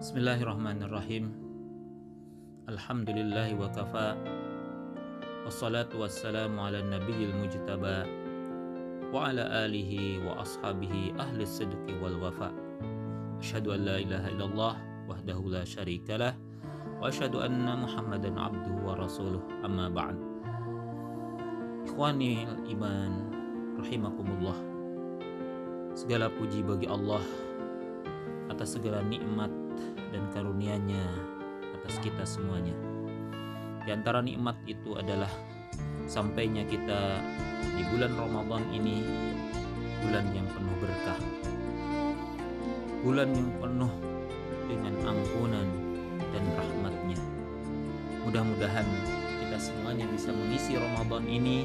Bismillahirrahmanirrahim. Alhamdulillahi wa kafa. Wassalatu wassalamu ala nabiyil mujtaba Wa ala alihi wa ashabihi ahli sidqi wal wafa. Ashadu an la ilaha illallah wahdahu la syarikalah Wa ashadu anna muhammadan abduhu wa rasuluh. Amma ba'd. Ikhwani iman rahimakumullah. Segala puji bagi Allah atas segala nikmat dan karunia-Nya atas kita semuanya. Di antara nikmat itu adalah sampainya kita di bulan Ramadan ini bulan yang penuh berkah. Bulan yang penuh dengan ampunan dan rahmatnya. Mudah-mudahan kita semuanya bisa mengisi Ramadan ini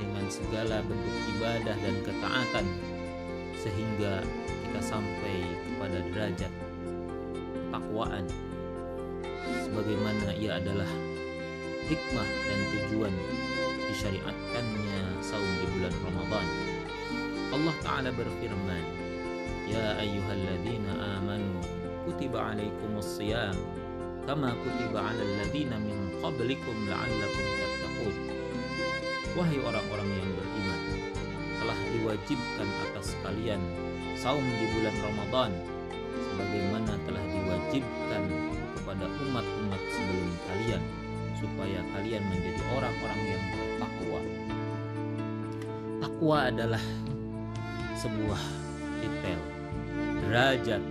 dengan segala bentuk ibadah dan ketaatan sehingga kita sampai kepada derajat takwaan sebagaimana ia adalah hikmah dan tujuan disyariatkannya saum di bulan Ramadan. Allah Ta'ala berfirman, Ya ayyuhalladzina amanu kutiba alaikumus siyam kama kutiba alal ladzina min qablikum la'allakum tattaqun. Wahai orang-orang yang beriman, telah diwajibkan atas kalian saum di bulan Ramadan sebagaimana telah diwajibkan kepada umat-umat sebelum kalian supaya kalian menjadi orang-orang yang bertakwa. Takwa adalah sebuah titel, derajat,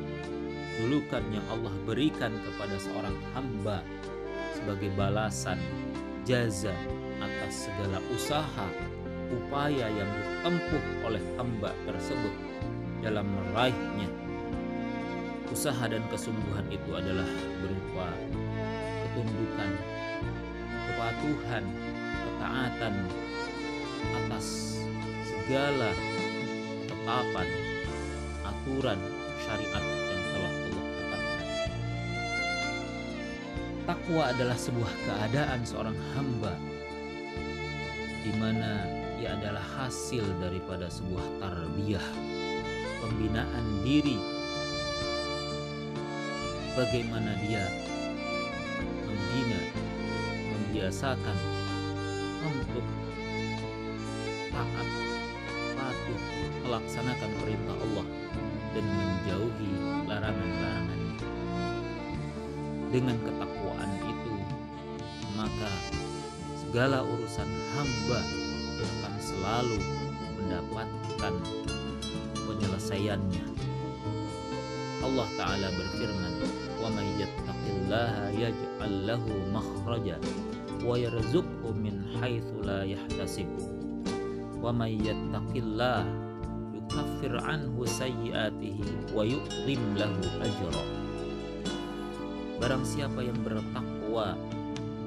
julukan yang Allah berikan kepada seorang hamba sebagai balasan jaza atas segala usaha upaya yang ditempuh oleh hamba tersebut dalam meraihnya. Usaha dan kesungguhan itu adalah berupa ketundukan, kepatuhan, ketaatan atas segala ketetapan, aturan, syariat yang telah Allah tetapkan. Takwa adalah sebuah keadaan seorang hamba di mana ia adalah hasil daripada sebuah tarbiyah pembinaan diri bagaimana dia membina membiasakan untuk taat patuh melaksanakan perintah Allah dan menjauhi larangan-larangannya dengan ketakwaan itu maka segala urusan hamba akan selalu mendapatkan penyelesaiannya. Allah Ta'ala berfirman, وَمَنْ يَتَّقِ اللَّهَ يَجْعَلْ لَهُ مَخْرَجًا وَيَرْزُقْهُ مِنْ حَيْثُ لَا يَحْتَسِبُ وَمَنْ يَتَّقِ اللَّهَ يُكَفِّرْ عَنْهُ سَيِّئَاتِهِ وَيُعْظِمْ لَهُ أَجْرًا Barang siapa yang bertakwa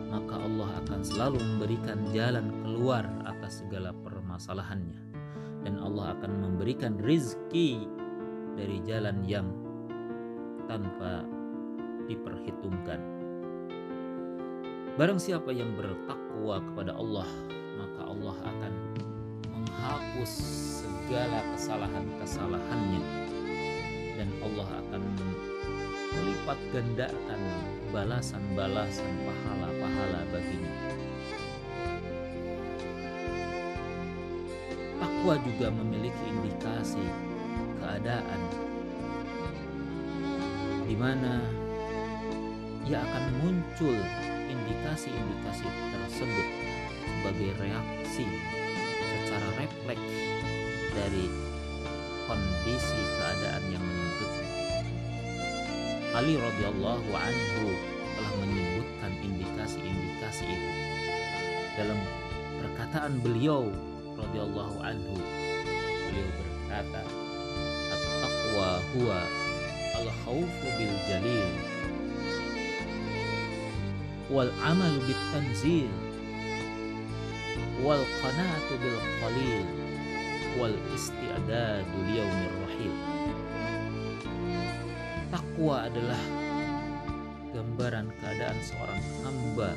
maka Allah akan selalu memberikan jalan keluar atas segala permasalahannya dan Allah akan memberikan rizki dari jalan yang tanpa diperhitungkan. Barang siapa yang bertakwa kepada Allah, maka Allah akan menghapus segala kesalahan-kesalahannya dan Allah akan melipat gandakan balasan-balasan pahala-pahala baginya. Takwa juga memiliki indikasi keadaan di mana ia akan muncul indikasi-indikasi tersebut sebagai reaksi secara refleks dari kondisi keadaan yang menuntutnya. Ali radhiyallahu anhu telah menyebutkan indikasi-indikasi itu dalam perkataan beliau radhiyallahu anhu beliau berkata at-taqwa huwa al-khawfu bil jalil wal amalu bit tanzil wal qanaatu bil qalil wal isti'dadu liyaumir rahil takwa adalah gambaran keadaan seorang hamba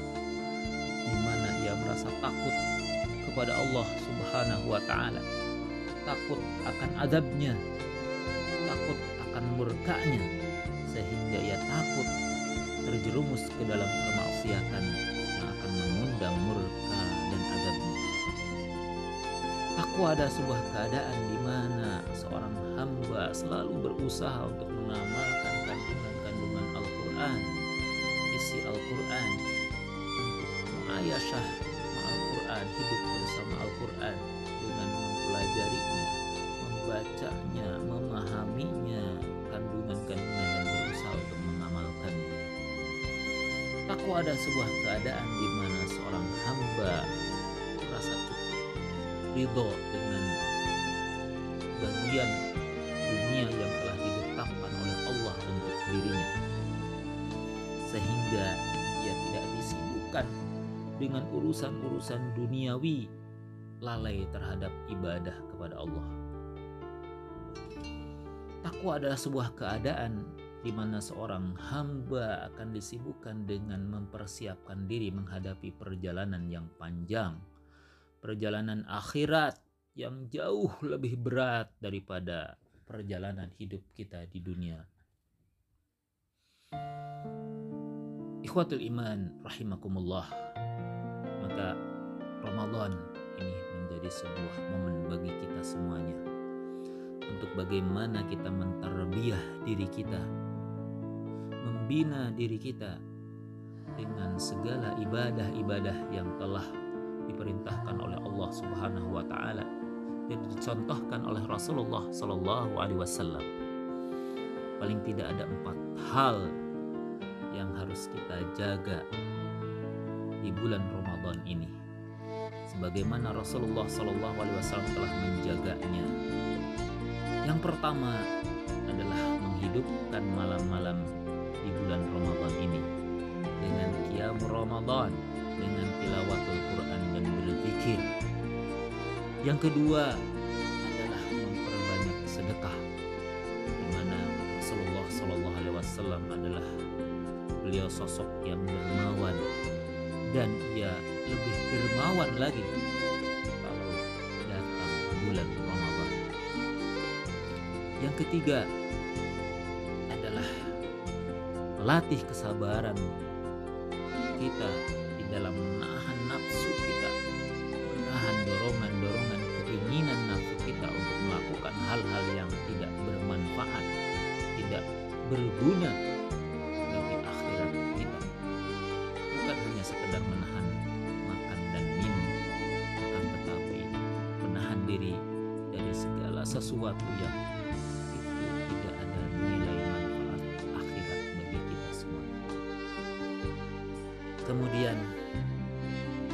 di mana ia merasa takut kepada Allah Subhanahu wa taala. Takut akan adabnya, murkanya sehingga ia takut terjerumus ke dalam kemaksiatan yang akan mengundang murka dan azabnya. Takwa ada sebuah keadaan di mana seorang hamba selalu berusaha untuk mengamalkan kandungan-kandungan Al-Quran, isi Al-Quran, untuk mengayasyah Al-Quran, hidup bersama Al-Quran dengan mempelajarinya, membacanya, memahaminya, kandungan-kandungan dan berusaha untuk mengamalkannya. Takwa ada sebuah keadaan di mana seorang hamba merasa cukup ridho dengan bagian dunia yang telah ditetapkan oleh Allah untuk dirinya sehingga ia tidak disibukkan dengan urusan-urusan duniawi lalai terhadap ibadah kepada Allah takwa adalah sebuah keadaan di mana seorang hamba akan disibukkan dengan mempersiapkan diri menghadapi perjalanan yang panjang perjalanan akhirat yang jauh lebih berat daripada perjalanan hidup kita di dunia. Ikhwatul iman rahimakumullah. Maka Ramadan ini menjadi sebuah momen bagi kita semuanya bagaimana kita menterbiah diri kita, membina diri kita dengan segala ibadah-ibadah yang telah diperintahkan oleh Allah Subhanahu wa taala dan dicontohkan oleh Rasulullah Shallallahu alaihi wasallam. Paling tidak ada empat hal yang harus kita jaga di bulan Ramadan ini. Sebagaimana Rasulullah Shallallahu alaihi wasallam telah menjaganya. Yang pertama adalah menghidupkan malam-malam di bulan Ramadan ini dengan qiyam Ramadan dengan tilawatul Quran dan berzikir. Yang kedua adalah memperbanyak sedekah, di mana Rasulullah Shallallahu Alaihi Wasallam adalah beliau sosok yang dermawan dan ia lebih dermawan lagi ketiga adalah melatih kesabaran kita dalam menahan nafsu kita, menahan dorongan-dorongan keinginan nafsu kita untuk melakukan hal-hal yang tidak bermanfaat, tidak berguna bagi akhirat kita. Bukan hanya sekedar menahan makan dan minum, akan tetapi menahan diri dari segala sesuatu yang Kemudian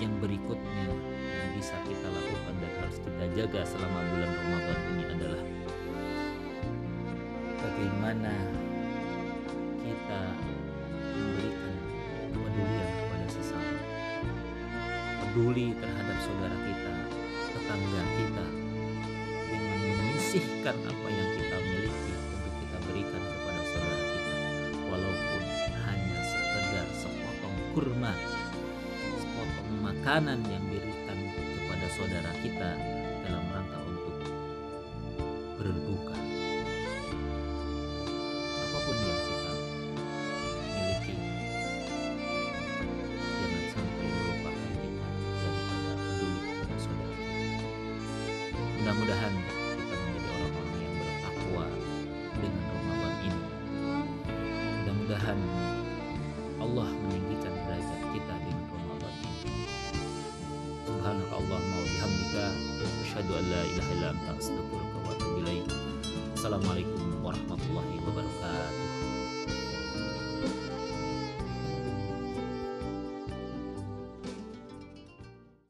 yang berikutnya yang bisa kita lakukan dan harus kita jaga selama bulan Ramadan ini adalah bagaimana kita memberikan kepedulian kepada sesama. Peduli terhadap saudara kita tetangga kita dengan menyisihkan apa yang kita sepotong kurma makanan yang diberikan kepada saudara kita dalam rangka untuk berbuka. Apa pun yang kita miliki, jangan sampai melupakan kita daripada peduli kepada saudara Mudah-mudahan an la ilaha illa anta astaghfiruka wa atubu ilaik. Assalamualaikum warahmatullahi wabarakatuh.